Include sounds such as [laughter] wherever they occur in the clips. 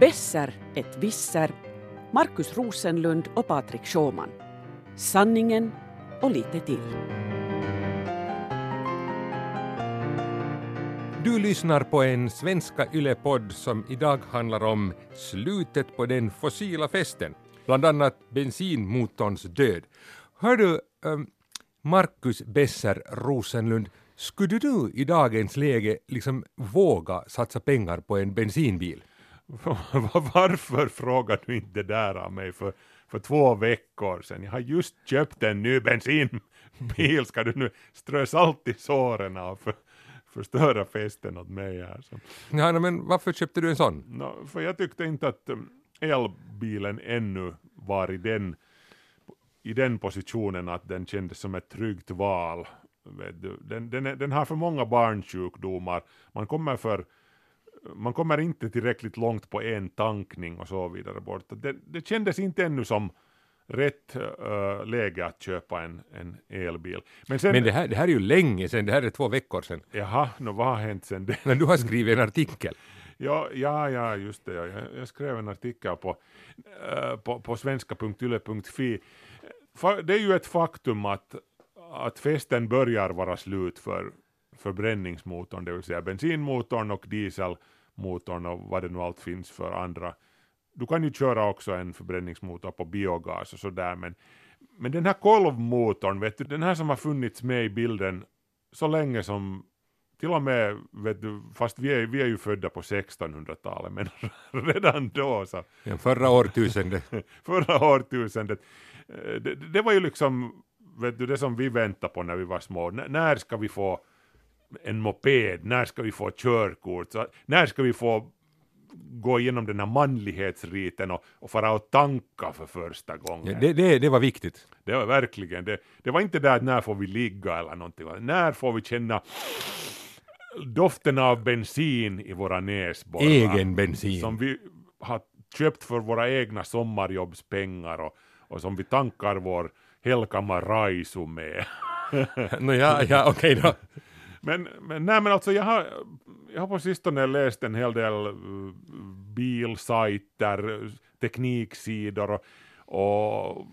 Besser ett visser, Markus Rosenlund och Patrik Sjåman. Sanningen och lite till. Du lyssnar på en svenska yle-podd som idag handlar om slutet på den fossila festen, bland annat bensinmotorns död. Hör du, ehm, Markus Besser Rosenlund, skulle du i dagens läge liksom våga satsa pengar på en bensinbil? [laughs] Varför frågar du inte där av mig för, för två veckor sedan? Jag har just köpt en ny bensinbil, ska du nu strö salt i såren och för, förstöra festen åt mig här? Så. Ja, men varför köpte du en sån? No, för jag tyckte inte att um, elbilen ännu var i den, i den positionen att den kändes som ett tryggt val. Den, den, den har för många barnsjukdomar, man kommer för man kommer inte tillräckligt långt på en tankning och så vidare bort. Det, det kändes inte ännu som rätt uh, läge att köpa en, en elbil. Men, sen, Men det, här, det här är ju länge sedan, det här är två veckor sedan. Jaha, no, vad har hänt sen det? Men du har skrivit en artikel. Ja, ja, ja just det. Jag, jag skrev en artikel på, uh, på, på svenska.yle.fi. Det är ju ett faktum att, att festen börjar vara slut för förbränningsmotorn, det vill säga bensinmotorn och dieselmotorn och vad det nu allt finns för andra. Du kan ju köra också en förbränningsmotor på biogas och sådär, men, men den här kolvmotorn, vet du, den här som har funnits med i bilden så länge som till och med, vet du, fast vi är, vi är ju födda på 1600-talet, men [laughs] redan då så. Ja, förra årtusendet. [laughs] förra årtusendet. Eh, det, det, var ju liksom, vet du, det som vi väntade på när vi var små. N när ska vi få en moped, när ska vi få körkort, så, när ska vi få gå igenom den här manlighetsriten och, och fara och tanka för första gången. Ja, det, det, det, var viktigt. Det var verkligen, det, det var inte det att när får vi ligga eller någonting, när får vi känna doften av bensin i våra näsborrar. Egen bensin. Som vi har köpt för våra egna sommarjobbspengar och, och som vi tankar vår Helkama Raisu med. [laughs] no, ja, ja okej okay då. Men, men, nej, men alltså jag har, jag har på sistone läst en hel del uh, bilsajter, tekniksidor och, och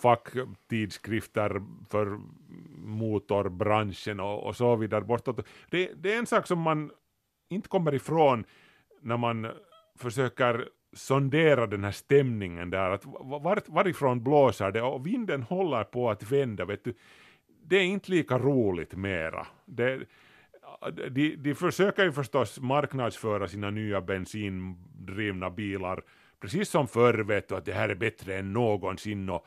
facktidskrifter för motorbranschen och, och så vidare bortåt. Det, det är en sak som man inte kommer ifrån när man försöker sondera den här stämningen där, att var, varifrån blåser det? Och vinden håller på att vända, vet du det är inte lika roligt mera. Det, de, de försöker ju förstås marknadsföra sina nya bensindrivna bilar, precis som förr vet du att det här är bättre än någonsin och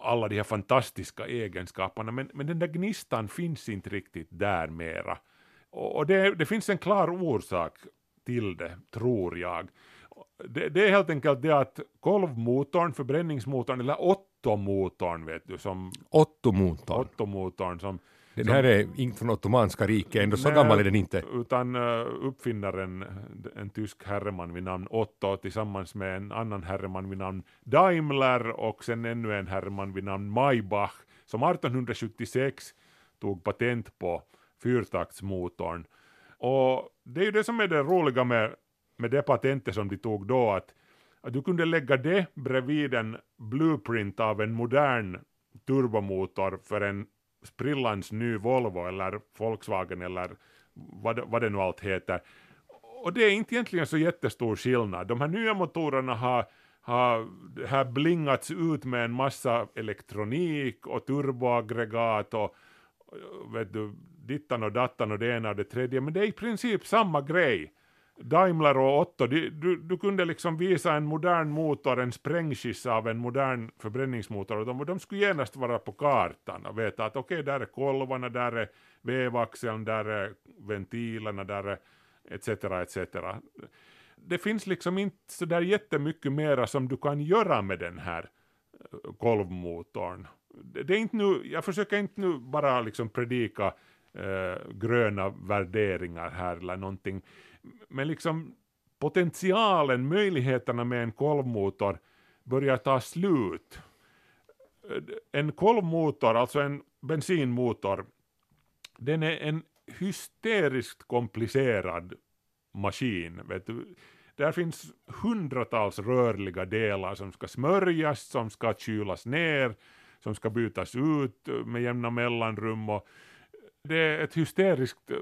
alla de här fantastiska egenskaperna, men, men den där gnistan finns inte riktigt där mera. Och, och det, det finns en klar orsak till det, tror jag. Det, det, är helt enkelt det att kolvmotorn, förbränningsmotorn eller Otto-motorn vet du som... Otto-motorn? Otto-motorn som... Den här är inte från Ottomanska riket, ändå så nej, gammal är den inte. Utan uh, uppfinnaren, en tysk herreman vid namn Otto tillsammans med en annan herreman vid namn Daimler och sen ännu en herreman vid namn Maybach som 1876 tog patent på fyrtaktsmotorn. Och det är ju det som är det roliga med med det patentet som de tog då att, att du kunde lägga det bredvid en blueprint av en modern turbomotor för en sprillans ny Volvo eller Volkswagen eller vad, vad det nu allt heter. Och det är inte egentligen så jättestor skillnad. De här nya motorerna har, har här blingats ut med en massa elektronik och turboaggregat och vet du, dittan och dattan och det ena och det tredje, men det är i princip samma grej. Daimler och Otto, du, du, du, kunde liksom visa en modern motor, en sprängskiss av en modern förbränningsmotor och de, de skulle genast vara på kartan och veta att okej, okay, där är kolvarna, där är vevaxeln, där är ventilerna, där är etc. etc. Det finns liksom inte så där jättemycket mera som du kan göra med den här eh, kolvmotorn. Det är inte nu, jag försöker inte nu bara liksom predika eh, gröna värderingar här eller någonting men liksom potentialen, möjligheterna med en kolvmotor börjar ta slut. En kolvmotor, alltså en bensinmotor, den är en hysteriskt komplicerad maskin. Vet du. där finns hundratals rörliga delar som ska smörjas, som ska kylas ner, som ska bytas ut med jämna mellanrum och det är ett hysteriskt eh,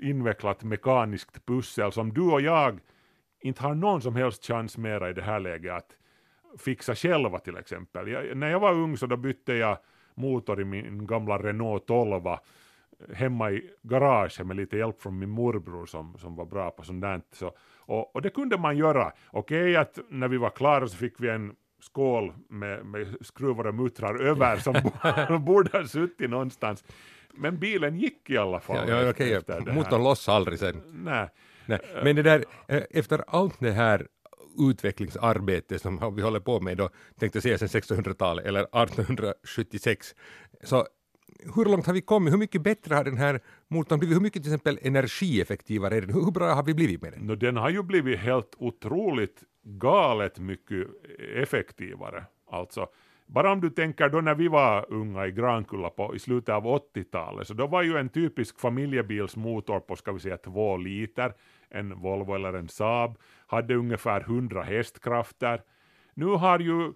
invecklat mekaniskt pussel som du och jag inte har någon som helst chans mera i det här läget att fixa själva till exempel. Jag, när jag var ung så då bytte jag motor i min gamla Renault 12 hemma i garaget med lite hjälp från min morbror som, som var bra på sånt där. Så, och, och det kunde man göra. Okej okay, att när vi var klara så fick vi en skål med, med skruvar och muttrar över som [laughs] borde ha suttit någonstans. Men bilen gick i alla fall. Ja, ja, okay, motorn lossade aldrig sen. Nej. Nej. Men det där, eh, efter allt det här utvecklingsarbete som vi håller på med då, tänkte säga sedan 1600-talet eller 1876, så hur långt har vi kommit? Hur mycket bättre har den här motorn blivit? Hur mycket till exempel energieffektivare är den? Hur bra har vi blivit med den? No, den har ju blivit helt otroligt galet mycket effektivare. Alltså, bara om du tänker då när vi var unga i Grankulla på, i slutet av 80-talet, så då var ju en typisk familjebilsmotor på ska vi säga två liter, en Volvo eller en Saab, hade ungefär 100 hästkrafter. Nu har ju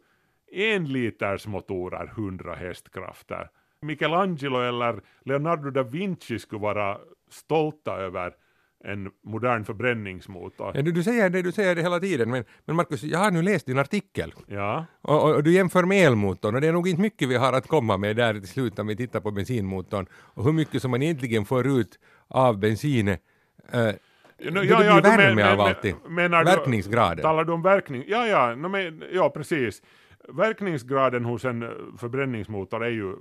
en liters motorer 100 hästkrafter. Michelangelo eller Leonardo da Vinci skulle vara stolta över en modern förbränningsmotor. Ja, du, du, säger det, du säger det hela tiden, men, men Markus, jag har nu läst din artikel. Ja. Och, och, och, du jämför med elmotorn, och det är nog inte mycket vi har att komma med där till slut när vi tittar på bensinmotorn, och hur mycket som man egentligen får ut av bensin. Eh, no, ja, ja, det blir värme men, av allting. Menar Verkningsgraden. Du, talar du om verkning? Ja, ja, no, men, ja precis. Verkningsgraden hos en förbränningsmotor är ju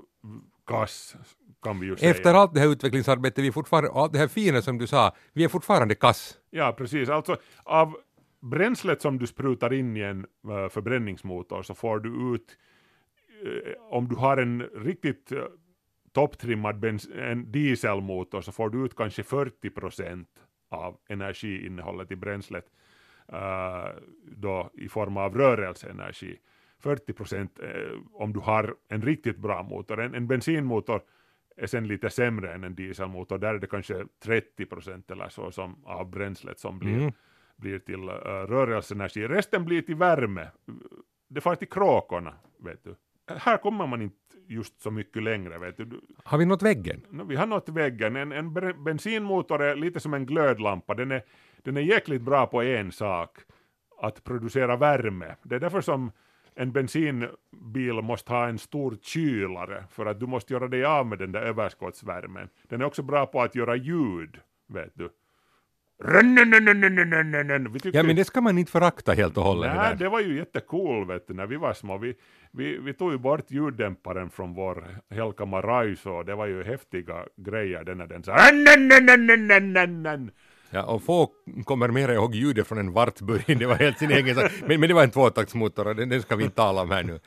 kass, kan vi ju säga. Efter allt det här utvecklingsarbetet, vi fortfarande, allt det här fina som du sa, vi är fortfarande kass. Ja, precis. Alltså av bränslet som du sprutar in i en uh, förbränningsmotor så får du ut, uh, om du har en riktigt uh, topptrimmad en dieselmotor så får du ut kanske 40 procent av energiinnehållet i bränslet då i form av rörelseenergi. 40 procent eh, om du har en riktigt bra motor. En, en bensinmotor är sen lite sämre än en dieselmotor. Där är det kanske 30 procent eller så som av bränslet som blir, mm. blir till uh, rörelseenergi. Resten blir till värme. Det far till kråkorna, vet du. Här kommer man inte just så mycket längre. Vet du. Har vi nått väggen? No, vi har nått väggen. En, en bensinmotor är lite som en glödlampa. Den är, den är jäkligt bra på en sak, att producera värme. Det är därför som en bensinbil måste ha en stor kylare för att du måste göra dig av med den där överskottsvärmen. Den är också bra på att göra ljud, vet du. Ja men det ska man inte förakta helt och hållet. Nej, det var ju jättecool vet du, när vi var små. Vi, vi, vi tog ju bort ljuddämparen från vår Helka Maraiso, det var ju häftiga grejer den när den sa Ja, och få kommer mer ihåg ljudet från en Wartburg, det var helt sin egen sak. Men, men det var en tvåtaktsmotor och den, den ska vi inte tala om här nu.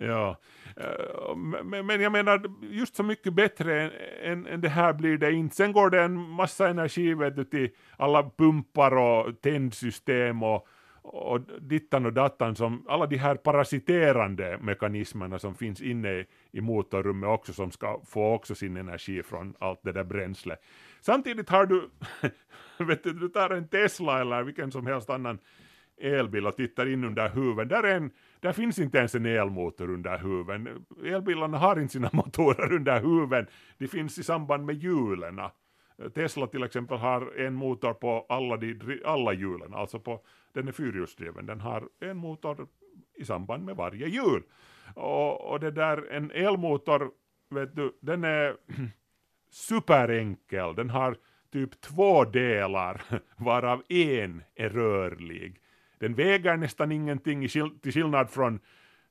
ja, eh, men, men jag menar, just så mycket bättre än, än, än, det här blir det inte. Sen går det en massa energi vet du, till alla pumpar och tändsystem och, och dittan och dattan som alla de här parasiterande mekanismerna som finns inne i motorrummet också som ska få också sin energi från allt det där bränslet. Samtidigt har du, [laughs] vet du, du tar en Tesla eller vilken som helst annan elbil och tittar in under huven, där, en, där finns inte ens en elmotor under huven. Elbilarna har inte sina [laughs] motorer under huven, de finns i samband med hjulen. Tesla till exempel har en motor på alla, de, alla hjulen, alltså på, den är fyrhjulsdriven, den har en motor i samband med varje hjul. Och, och det där, en elmotor, vet du, den är [clears throat] superenkel. Den har typ två delar, [laughs] varav en är rörlig. Den väger nästan ingenting till skillnad från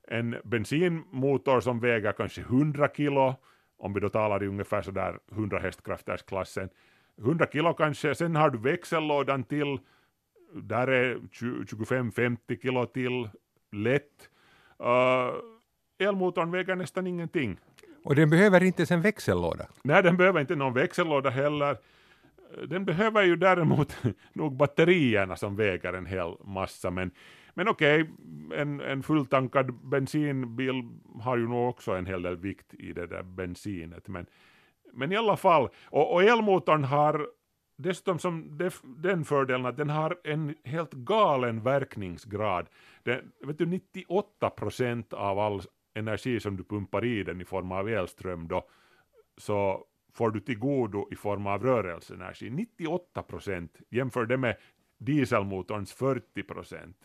en bensinmotor som väger kanske 100 kilo, om vi då talar i ungefär sådär 100 hästkrafters-klassen. 100 kilo kanske, sen har du växellådan till, där är 25-50 kilo till, lätt. Uh, elmotorn väger nästan ingenting. Och den behöver inte ens en växellåda? Nej, den behöver inte någon växellåda heller. Den behöver ju däremot [laughs] nog batterierna som väger en hel massa, men, men okej, okay, en, en fulltankad bensinbil har ju nog också en hel del vikt i det där bensinet, men, men i alla fall, och, och elmotorn har dessutom som def, den fördelen att den har en helt galen verkningsgrad. Den, vet du, 98 procent av all energi som du pumpar i den i form av elström då, så får du till godo i form av rörelseenergi. 98 procent, jämför det med dieselmotorns 40 procent.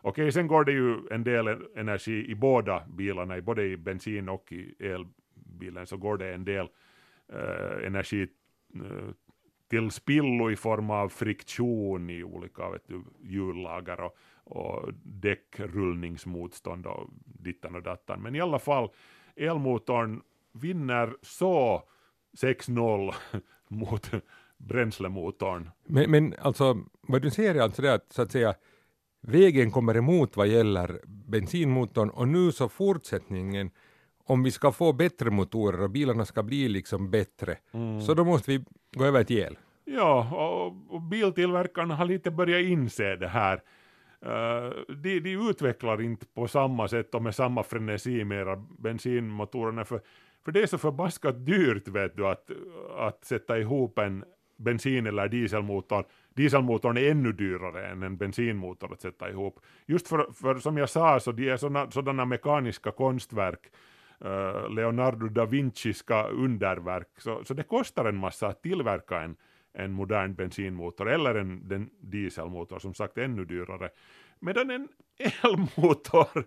Okej, sen går det ju en del energi i båda bilarna, både i bensin och i elbilen så går det en del eh, energi eh, till spillo i form av friktion i olika vet du, hjullager och, och däckrullningsmotstånd och dittan och dattan. Men i alla fall, elmotorn vinner så 6-0 [laughs] mot bränslemotorn. Men, men alltså, vad du säger är alltså det att så att säga vägen kommer emot vad gäller bensinmotorn och nu så fortsättningen om vi ska få bättre motorer och bilarna ska bli liksom bättre, mm. så då måste vi gå över till el. Ja, och, och biltillverkarna har lite börjat inse det här. Eh, de, de utvecklar inte på samma sätt och med samma frenesi mera bensinmotorerna, för, för det är så förbaskat dyrt vet du att, att sätta ihop en bensin eller dieselmotor. Dieselmotorn är ännu dyrare än en bensinmotor att sätta ihop. Just för, för som jag sa så de är såna, sådana mekaniska konstverk uh, Leonardo da Vinciska underverk, så, så det kostar en massa att tillverka en, en modern bensinmotor eller en den dieselmotor, som sagt ännu dyrare. Medan en elmotor,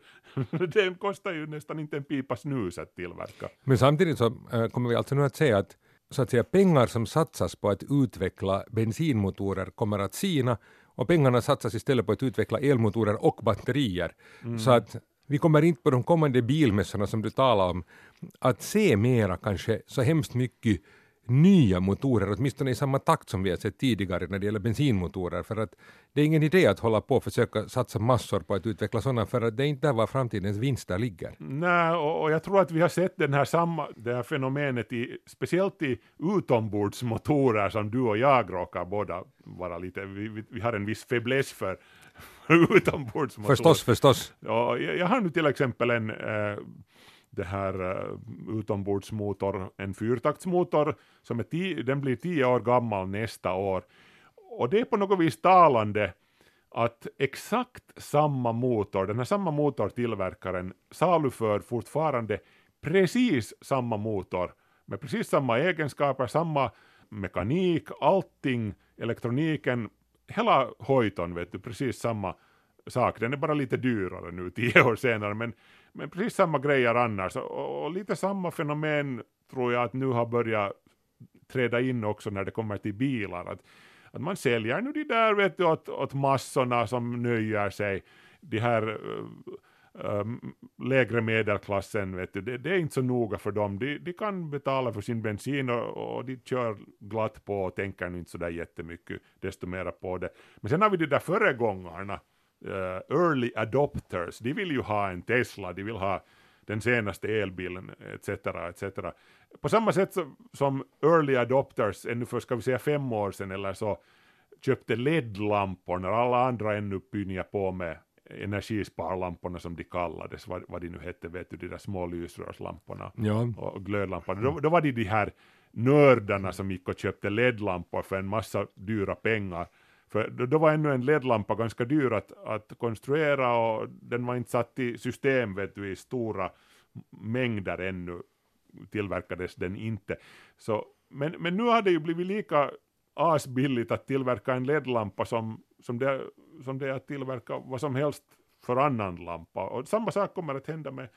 [laughs] den kostar ju nästan inte en pipa snus att tillverka. Men samtidigt så äh, kommer vi alltså nu att säga att så att säga, pengar som satsas på att utveckla bensinmotorer kommer att sina och pengarna satsas istället på att utveckla elmotorer och batterier. Mm. Så att vi kommer inte på de kommande bilmässorna som du talar om att se mera kanske så hemskt mycket nya motorer, åtminstone i samma takt som vi har sett tidigare när det gäller bensinmotorer, för att det är ingen idé att hålla på och försöka satsa massor på att utveckla sådana, för att det är inte där var framtidens vinster ligger. Nej, och, och jag tror att vi har sett den här samma, det här fenomenet i, speciellt i utombordsmotorer som du och jag råkar båda vara lite, vi, vi, vi har en viss fäbless för [laughs] utombordsmotorer. Förstås, förstås. Ja, jag, jag har nu till exempel en äh, det här uh, utombordsmotor, en fyrtaktsmotor, som är tio, den blir tio år gammal nästa år. Och det är på något vis talande att exakt samma motor, den här samma motortillverkaren saluför fortfarande precis samma motor med precis samma egenskaper, samma mekanik, allting, elektroniken, hela hojton vet du, precis samma sak. Den är bara lite dyrare nu [laughs] tio år senare, men men precis samma grejer annars. Och, och, lite samma fenomen tror jag att nu har börjat träda in också när det kommer till bilar. Att, att man säljer nu de där vet du, åt, åt massorna som nöjer sig. De här äh, lägre medelklassen, vet du, det, det, är inte så noga för dem. De, de kan betala för sin bensin och, och de kör glatt på och tänker inte så där jättemycket desto mera på det. Men sen har vi de där föregångarna early adopters, de vill ju ha en Tesla, de vill ha den senaste elbilen etc. etc. På samma sätt som early adopters, ännu för ska vi säga fem år sedan eller så, köpte LED-lampor när alla andra ännu pynjade på med energisparlamporna som de kallades, vad, vad de nu hette, vet du, de där små lysrörslamporna ja. och glödlamporna. Då, då var det de här nördarna som gick och köpte LED-lampor för en massa dyra pengar för då, då var ännu en LED-lampa ganska dyr att, att konstruera och den var inte satt i system vet du, i stora mängder ännu tillverkades den inte. Så, men, men nu har det ju blivit lika asbilligt att tillverka en LED-lampa som, som, det, som det är att tillverka vad som helst för annan lampa. Och samma sak kommer att hända med,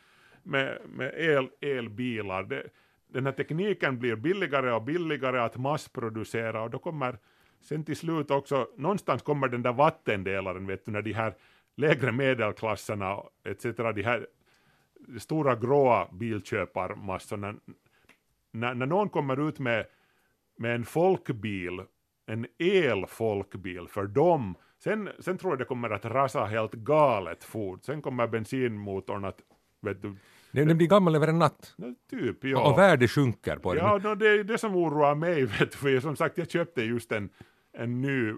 med, med el, elbilar. Det, den här tekniken blir billigare och billigare att massproducera och då kommer sen till slut också, någonstans kommer den där vattendelaren, vet du, när de här lägre medelklasserna etc., de här stora gråa bilköparmassorna, när, när någon kommer ut med, med en folkbil, en elfolkbil för dem, sen, sen tror jag det kommer att rasa helt galet fort, sen kommer bensinmotorn att, vet du, den, blir gammal över en natt. Typ, ja. Och, och värdet sjunker på den. Ja, no, det är det som oroar mig, [laughs] vet du, för som sagt jag köpte just en en ny,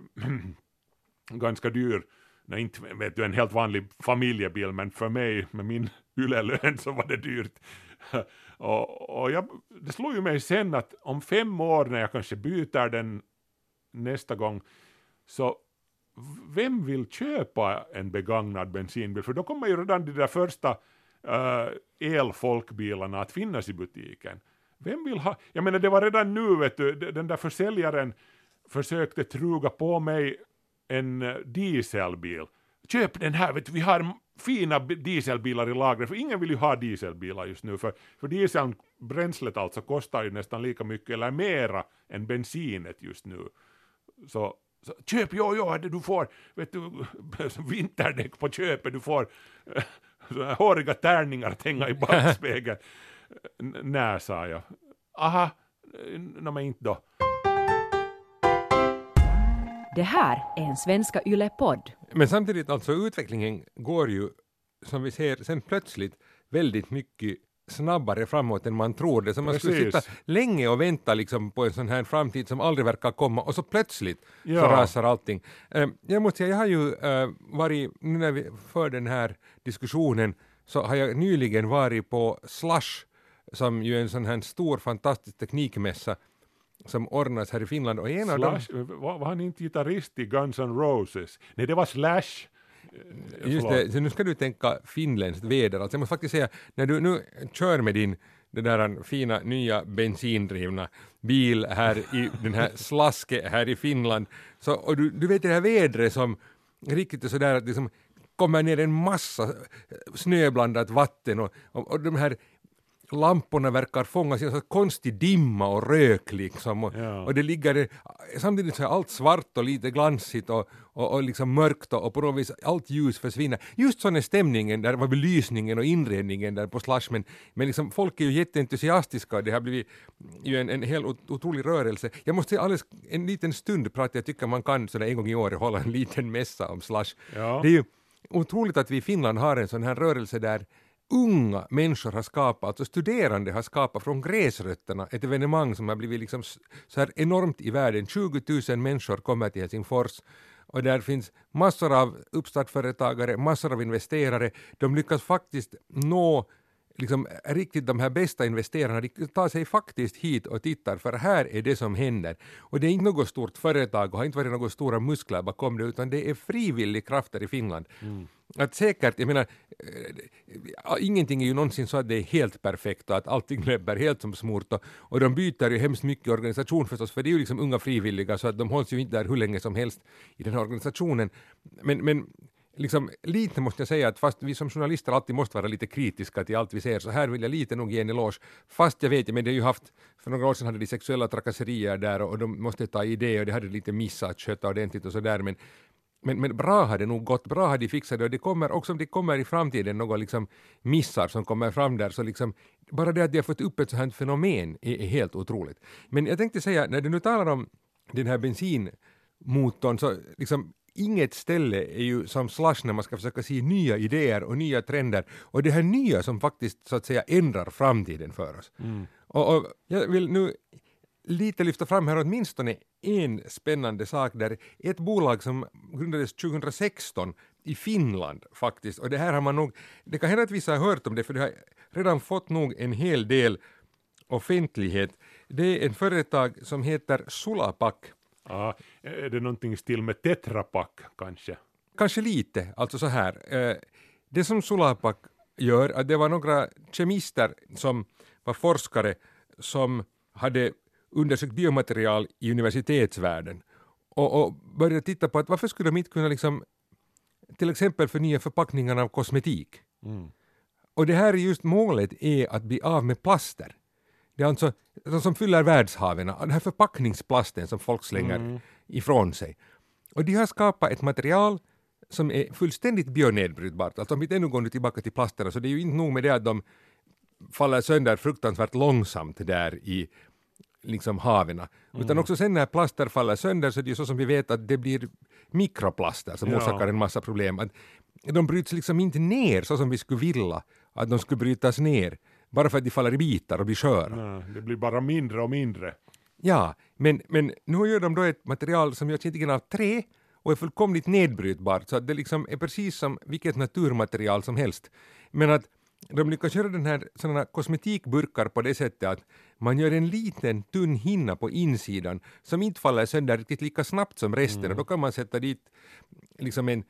[clears throat] ganska dyr, nej inte vet du, en helt vanlig familjebil, men för mig med min [laughs] ylelön så var det dyrt. [laughs] och, och jag, det slog ju mig sen att om fem år när jag kanske byter den nästa gång, så vem vill köpa en begagnad bensinbil? För då kommer ju redan de där första uh, elfolkbilarna att finnas i butiken. Vem vill ha, jag menar det var redan nu vet du, den där försäljaren försökte truga på mig en eh, dieselbil. Köp den här, vet du, vi har fina dieselbilar i lagret, för ingen vill ju ha dieselbilar just nu, för, för dieselbränslet alltså kostar ju nästan lika mycket eller mera än bensinet just nu. Så, så köp, jo, jo, du får, vet du, [laughs] vinterdäck på köpet, du får [laughs] äh, håriga tärningar att hänga i backspegeln. [laughs] När sa jag? Aha, nå men inte då. Det här är en Svenska Yle-podd. Men samtidigt, alltså utvecklingen går ju, som vi ser, sen plötsligt väldigt mycket snabbare framåt än man trodde. Så man skulle sitta länge och vänta liksom på en sån här framtid som aldrig verkar komma och så plötsligt ja. så rasar allting. Uh, jag måste säga, jag har ju uh, varit, nu när vi för den här diskussionen, så har jag nyligen varit på Slush, som ju är en sån här stor fantastisk teknikmässa som ordnas här i Finland. Och en Slash, av dem... Var, var han inte gitarrist i Guns N' Roses? Nej, det var Slash. Eh, Just det, så nu ska du tänka finländskt väder. Alltså jag måste faktiskt säga, när du nu kör med din den där fina nya bensindrivna bil här i [laughs] den här slaske här i Finland, så, och du, du vet det här vädret som riktigt är sådär att det liksom kommer ner en massa snöblandat vatten och, och, och de här lamporna verkar fångas i en sorts konstig dimma och rök liksom. Och, ja. och det ligger, samtidigt så är allt svart och lite glansigt och, och, och liksom mörkt och, och på något vis allt ljus försvinner. Just sån är stämningen, där var belysningen och inredningen där på Slush, men, men liksom folk är ju jätteentusiastiska och det har blivit ju en, en helt otrolig rörelse. Jag måste alldeles en liten stund prata, jag tycker man kan sådär en gång i år hålla en liten mässa om Slush. Ja. Det är ju otroligt att vi i Finland har en sån här rörelse där unga människor har skapat, alltså studerande har skapat från gräsrötterna ett evenemang som har blivit liksom så här enormt i världen. 20 000 människor kommer till Helsingfors och där finns massor av uppstartföretagare, massor av investerare. De lyckas faktiskt nå liksom, riktigt de här bästa investerarna de tar sig faktiskt hit och tittar för här är det som händer. Och det är inte något stort företag och har inte varit några stora muskler bakom det utan det är frivillig krafter i Finland. Mm. Att säkert, jag menar, äh, ingenting är ju någonsin så att det är helt perfekt och att allting löper helt som smort och, och de byter ju hemskt mycket organisation förstås för det är ju liksom unga frivilliga så att de hålls ju inte där hur länge som helst i den här organisationen. Men, men liksom, lite måste jag säga att fast vi som journalister alltid måste vara lite kritiska till allt vi ser, så här vill jag lite nog ge en eloge. Fast jag vet, men det har ju haft, för några år sedan hade de sexuella trakasserier där och, och de måste ta i det och det hade lite missat att sköta ordentligt och sådär, men men, men bra har det nog gått, bra har de fixat det och det kommer också om det kommer i framtiden några liksom missar som kommer fram där så liksom bara det att de har fått upp ett sådant här fenomen är, är helt otroligt. Men jag tänkte säga, när du nu talar om den här bensinmotorn så liksom inget ställe är ju som Slush när man ska försöka se nya idéer och nya trender och det här nya som faktiskt så att säga ändrar framtiden för oss. Mm. Och, och, jag vill nu lite lyfta fram här åtminstone en spännande sak där ett bolag som grundades 2016 i Finland faktiskt och det här har man nog, det kan hända att vissa har hört om det för det har redan fått nog en hel del offentlighet. Det är ett företag som heter Sulapak Ja, är det någonting i stil med Tetrapak kanske? Kanske lite, alltså så här. Eh, det som Sulapak gör, att det var några kemister som var forskare som hade undersökt biomaterial i universitetsvärlden och, och började titta på att varför skulle de inte kunna liksom till exempel förnya förpackningarna av kosmetik. Mm. Och det här är just målet är att bli av med plaster. Det är alltså de som fyller världshaven, den här förpackningsplasten som folk slänger mm. ifrån sig. Och de har skapat ett material som är fullständigt bionedbrytbart. Alltså om vi ännu går nu tillbaka till plasterna så det är ju inte nog med det att de faller sönder fruktansvärt långsamt där i liksom haven. Mm. Utan också sen när plaster faller sönder så är det ju så som vi vet att det blir mikroplaster som ja. orsakar en massa problem. Att de bryts liksom inte ner så som vi skulle vilja att de skulle brytas ner bara för att de faller i bitar och blir sköra. Nej, det blir bara mindre och mindre. Ja, men, men nu gör de då ett material som görs egentligen av trä och är fullkomligt nedbrytbart så att det liksom är precis som vilket naturmaterial som helst. Men att de lyckas göra den här sådana kosmetikburkar på det sättet att man gör en liten tunn hinna på insidan som inte faller sönder riktigt lika snabbt som resten och då kan man sätta dit liksom en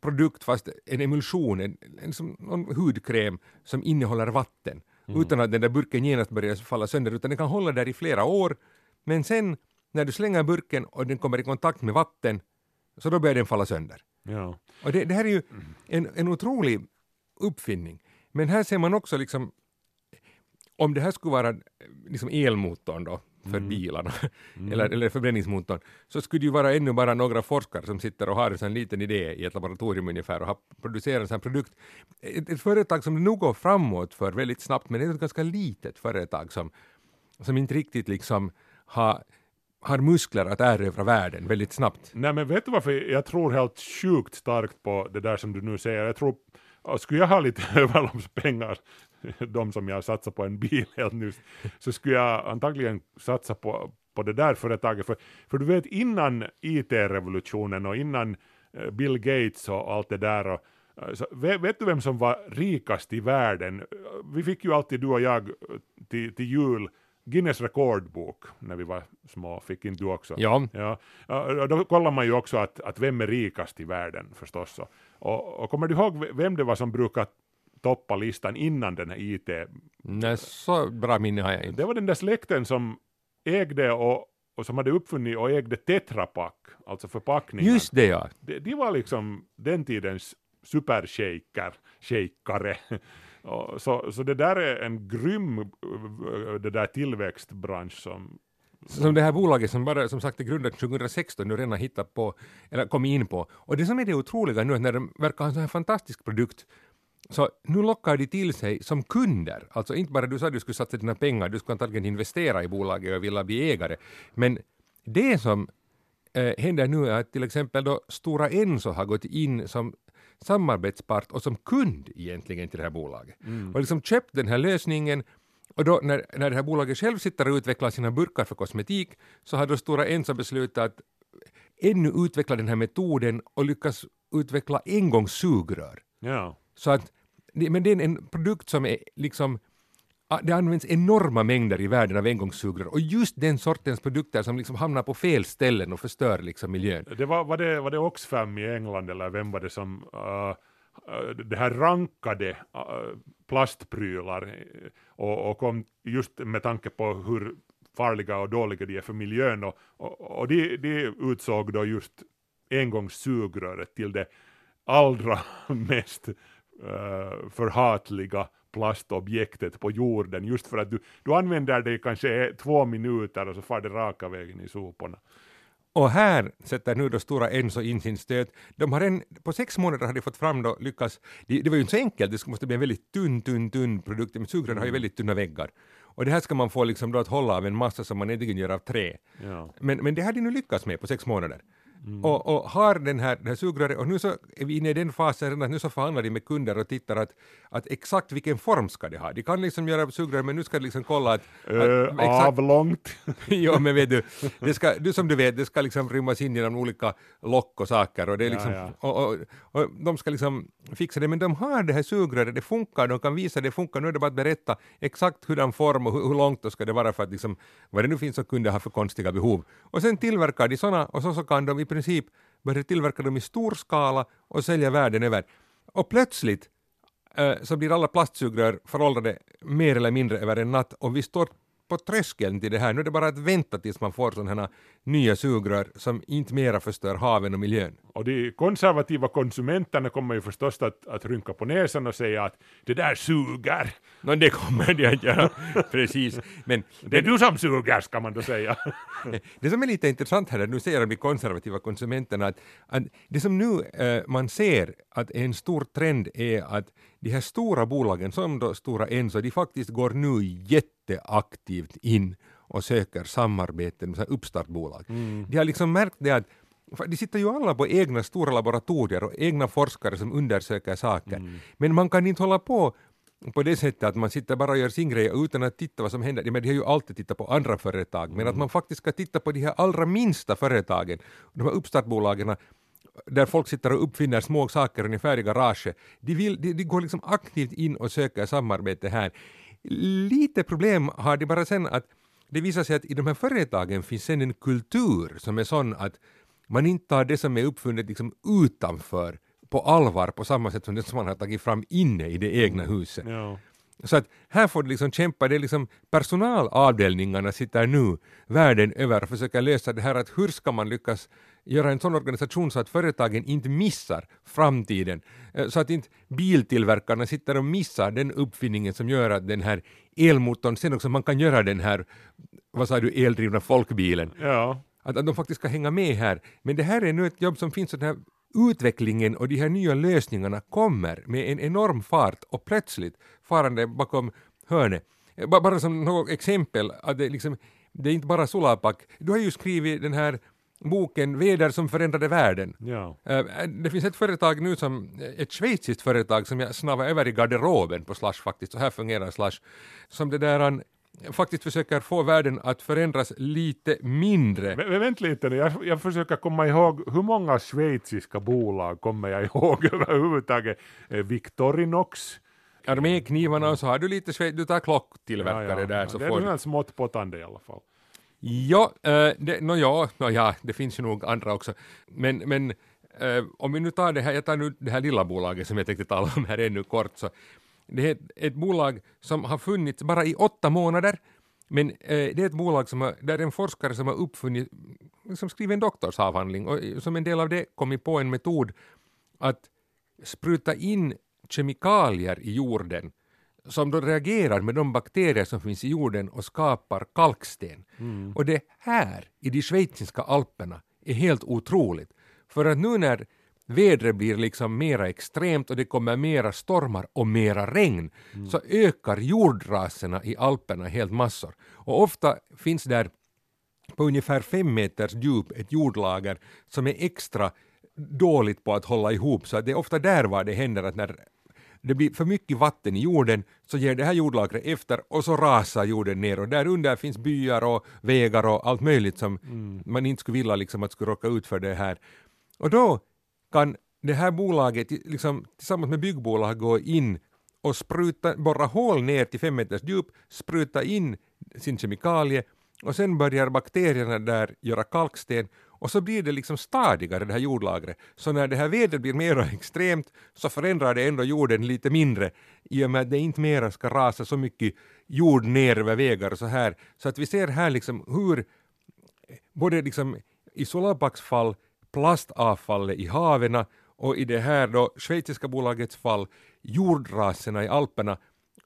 produkt fast en emulsion, en, en, som, en hudkräm som innehåller vatten utan att den där burken genast börjar falla sönder utan den kan hålla där i flera år men sen när du slänger burken och den kommer i kontakt med vatten så då börjar den falla sönder. Ja. Och det, det här är ju en, en otrolig uppfinning. Men här ser man också liksom, om det här skulle vara liksom elmotorn då för bilarna, [laughs] eller, eller förbränningsmotorn, så skulle det ju vara ännu bara några forskare som sitter och har en sån liten idé i ett laboratorium ungefär och har producerat en sån här produkt. Ett, ett företag som nog går framåt för väldigt snabbt, men det är ett ganska litet företag som, som inte riktigt liksom har har muskler att erövra världen väldigt snabbt. Nej men vet du varför jag tror helt sjukt starkt på det där som du nu säger. Jag tror, och skulle jag ha lite [laughs] överloppspengar, de som jag satsar på en bil helt nyss, så skulle jag antagligen satsa på, på det där företaget. För, för du vet innan IT-revolutionen och innan eh, Bill Gates och allt det där och, eh, så, vet, du vem som var rikast i världen? Vi fick ju alltid, du och jag, eh, till, till jul Guinness rekordbok när vi var små, fick inte du också? Ja, Ja, då kollar man ju också att, att vem är rikast i världen förstås. Och, och, och kommer du ihåg vem det var som brukar toppa listan innan den här IT? nej, så bra minne har jag inte. Det var den där släkten som ägde och, och som hade uppfunnit och ägde Tetra Pak, alltså förpackningar. Just det ja. De, de var liksom den tidens supershejker, shejkare. [laughs] Så, så det där är en grym det där tillväxtbransch som Som det här bolaget som bara som sagt är grundat 2016 nu redan hittat på, eller kommit in på. Och det som är det otroliga nu är när de verkar ha en sån här fantastisk produkt så nu lockar de till sig som kunder, alltså inte bara du sa att du skulle satsa dina pengar, du skulle antagligen investera i bolaget och vilja bli ägare, men det som eh, händer nu är att till exempel då Stora Enso har gått in som samarbetspart och som kund egentligen till det här bolaget. Och liksom köpt den här lösningen och då när, när det här bolaget själv sitter och utvecklar sina burkar för kosmetik så har då Stora Enso beslutat att ännu utveckla den här metoden och lyckas utveckla engångssugrör. Ja. Så att, men det är en produkt som är liksom det används enorma mängder i världen av engångssugrör och just den sortens produkter som liksom hamnar på fel ställen och förstör liksom miljön. Det var, var, det, var det Oxfam i England eller vem var det som uh, uh, det här rankade uh, plastprylar och, och kom just med tanke på hur farliga och dåliga de är för miljön och, och, och de, de utsåg då just engångssugröret till det allra [laughs] mest uh, förhatliga plastobjektet på jorden just för att du, du använder det i kanske två minuter och så far det raka vägen i soporna. Och här sätter nu då Stora Enso in sin stöt. De har en, på sex månader har de fått fram då lyckas, det, det var ju inte så enkelt, det måste bli en väldigt tunn, tunn, tunn produkt, men sugrör har ju väldigt tunna väggar. Och det här ska man få liksom då att hålla av en massa som man egentligen gör av trä. Ja. Men, men det har de nu lyckats med på sex månader. Och, och har den här, den här sugröret, och nu så är vi inne i den fasen redan att nu så förhandlar de med kunder och tittar att, att exakt vilken form ska det ha. De kan liksom göra sugrör men nu ska de liksom kolla att, Uh, att exakt, avlångt. [laughs] jo, men vet du, det ska, du som du vet, det ska liksom rymmas in genom olika lock och saker och det är Ja, liksom, ja. Och, och, och de ska liksom fixa det, men de har det här sugröret, det funkar, de kan visa det funkar, nu är det bara att berätta exakt hur den form och hur, hur långt då ska det vara för att liksom, vad det nu finns som kunder har för konstiga behov. Och sen tillverkar de sådana och så, så kan de i princip börja tillverka dem i stor skala och sälja världen över. Och plötsligt eh, så blir alla plastsugrör föråldrade mer eller mindre över en natt och vi står på tröskeln till det här. Nu är det bara att vänta tills man får sådana här nya sugrör som inte mera förstör haven och miljön. Och de konservativa konsumenterna kommer ju förstås att, att rynka på näsan och säga att det där suger. Nå, det kommer de att göra, [laughs] precis. Men Det är du som suger ska man då säga. [laughs] Det som är lite intressant här, är att nu säger de konservativa konsumenterna att, att det som nu eh, man ser att en stor trend är att de här stora bolagen som då Stora Enso, de faktiskt går nu jätteaktivt in och söker samarbete med uppstartbolag. De har liksom märkt det att de sitter ju alla på egna stora laboratorier och egna forskare som undersöker saker. Men man kan inte hålla på på det sättet att man sitter bara och gör sin grej utan att titta vad som händer. Men de har ju alltid tittat på andra företag, men att man faktiskt ska titta på de här allra minsta företagen, de här uppstartbolagen där folk sitter och uppfinner små saker ungefär i garaget. De, vill, de, de går liksom aktivt in och söker samarbete här. Lite problem har de bara sen att det visar sig att i de här företagen finns sen en kultur som är sån att man inte tar det som är uppfunnet liksom utanför på allvar på samma sätt som det som man har tagit fram inne i det egna huset. Ja. Så att här får du liksom kämpa, det är liksom personalavdelningarna sitter nu världen över och försöker lösa det här att hur ska man lyckas göra en sån organisation så att företagen inte missar framtiden. Eh, Så att inte biltillverkarna sitter och missar den uppfinningen som gör att den här elmotorn, sen också man kan göra den här, vad sa du, eldrivna folkbilen. ja. Att, att de faktiskt ska hänga med här. Men det här är nu ett jobb som finns, den här utvecklingen och de här nya lösningarna kommer med en enorm fart och plötsligt farande bakom hörnet. Eh, ba- Bara som något exempel, att det, liksom, det är inte bara Sulapak. Du har ju skrivit den här boken Väder som förändrade världen. ja. Eh, Det finns ett företag nu som, ett schweiziskt företag som jag snavar över i garderoben på Slash faktiskt, så här fungerar Slash, som det där han faktiskt försöker få världen att förändras lite mindre. Men, men vänta lite nu, jag, jag försöker komma ihåg hur många schweiziska bolag kommer jag [laughs] ihåg överhuvudtaget? Eh, Victorinox? Arméknivarna och så har du lite Schweiz, du tar klocktillverkare där så det får är du. något smått potande i alla fall. Ja, uh, det, no, ja, no, ja, det finns ju nog andra också. Men, men eh, om vi nu tar det här, jag tar nu det här lilla bolaget som jag tänkte tala om här ännu kort så det är ett, ett bolag som har funnits bara i åtta månader men eh, det är ett bolag som har, där en forskare som har uppfunnit, som skrivit en doktorsavhandling och eh, som en del av det kommit på en metod att spruta in kemikalier i jorden som då reagerar med de bakterier som finns i jorden och skapar kalksten. Och det här i de schweiziska alperna är helt otroligt. För att nu när vädret blir liksom mera extremt och det kommer mera stormar och mera regn så ökar jordraserna i Alperna helt massor. Och ofta finns där på ungefär fem meters djup ett jordlager som är extra dåligt på att hålla ihop så det är ofta där var det händer att när det blir för mycket vatten i jorden så ger det här jordlagret efter och så rasar jorden ner och där under finns byar och vägar och allt möjligt som man inte skulle vilja liksom att skulle råka ut för det här. Och då kan det här bolaget liksom, tillsammans med byggbolag gå in och spruta, borra hål ner till fem meters djup, spruta in sin kemikalie och sen börjar bakterierna där göra kalksten och så blir det liksom stadigare det här jordlagret. Så när det här vädret blir mer [laughs] extremt så förändrar det ändå jorden lite mindre i och med att det inte mera ska rasa så mycket jord ner över vägar och så här. Så att vi ser här liksom hur eh, både liksom i Solapaks fall plastavfallet i haven och i det här då schweiziska bolagets fall jordraserna i Alperna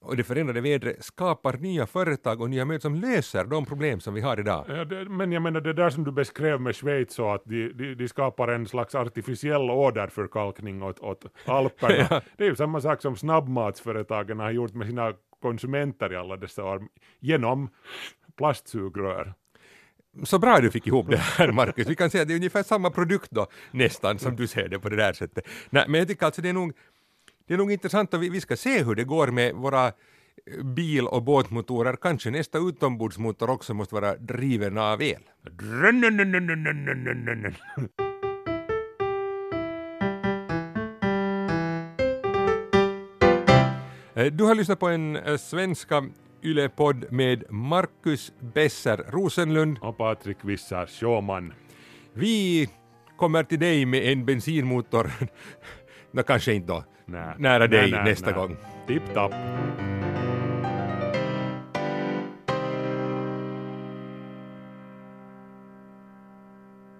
och det förändrade vädret skapar nya företag och nya möten som löser de problem som vi har idag. Ja, det, men jag menar det där som du beskrev med Schweiz så att de, de, de skapar en slags artificiell åderförkalkning åt, åt Alperna. [laughs] Det är ju samma sak som snabbmatsföretagen har gjort med sina konsumenter i alla dessa år genom plastsugrör. Så bra du fick ihop det här Marcus. Vi kan säga att det är ungefär samma produkt då nästan som du ser det på det där sättet. Nej, men jag tycker alltså det är nog, det är nog intressant och vi, vi ska se hur det går med våra eh, bil och båtmotorer. Kanske nästa utombordsmotor också måste vara driven av el. [laughs] Eh, Du har lyssnat på en eh, svenska Yle-podd med Marcus Besser Rosenlund. Och Patrik Wissar Sjöman. Vi kommer till dig med en bensinmotor, [laughs] Nå, kanske inte då, Nä. nära dig Nä, nä, nästa nä. gång. Tipp tapp.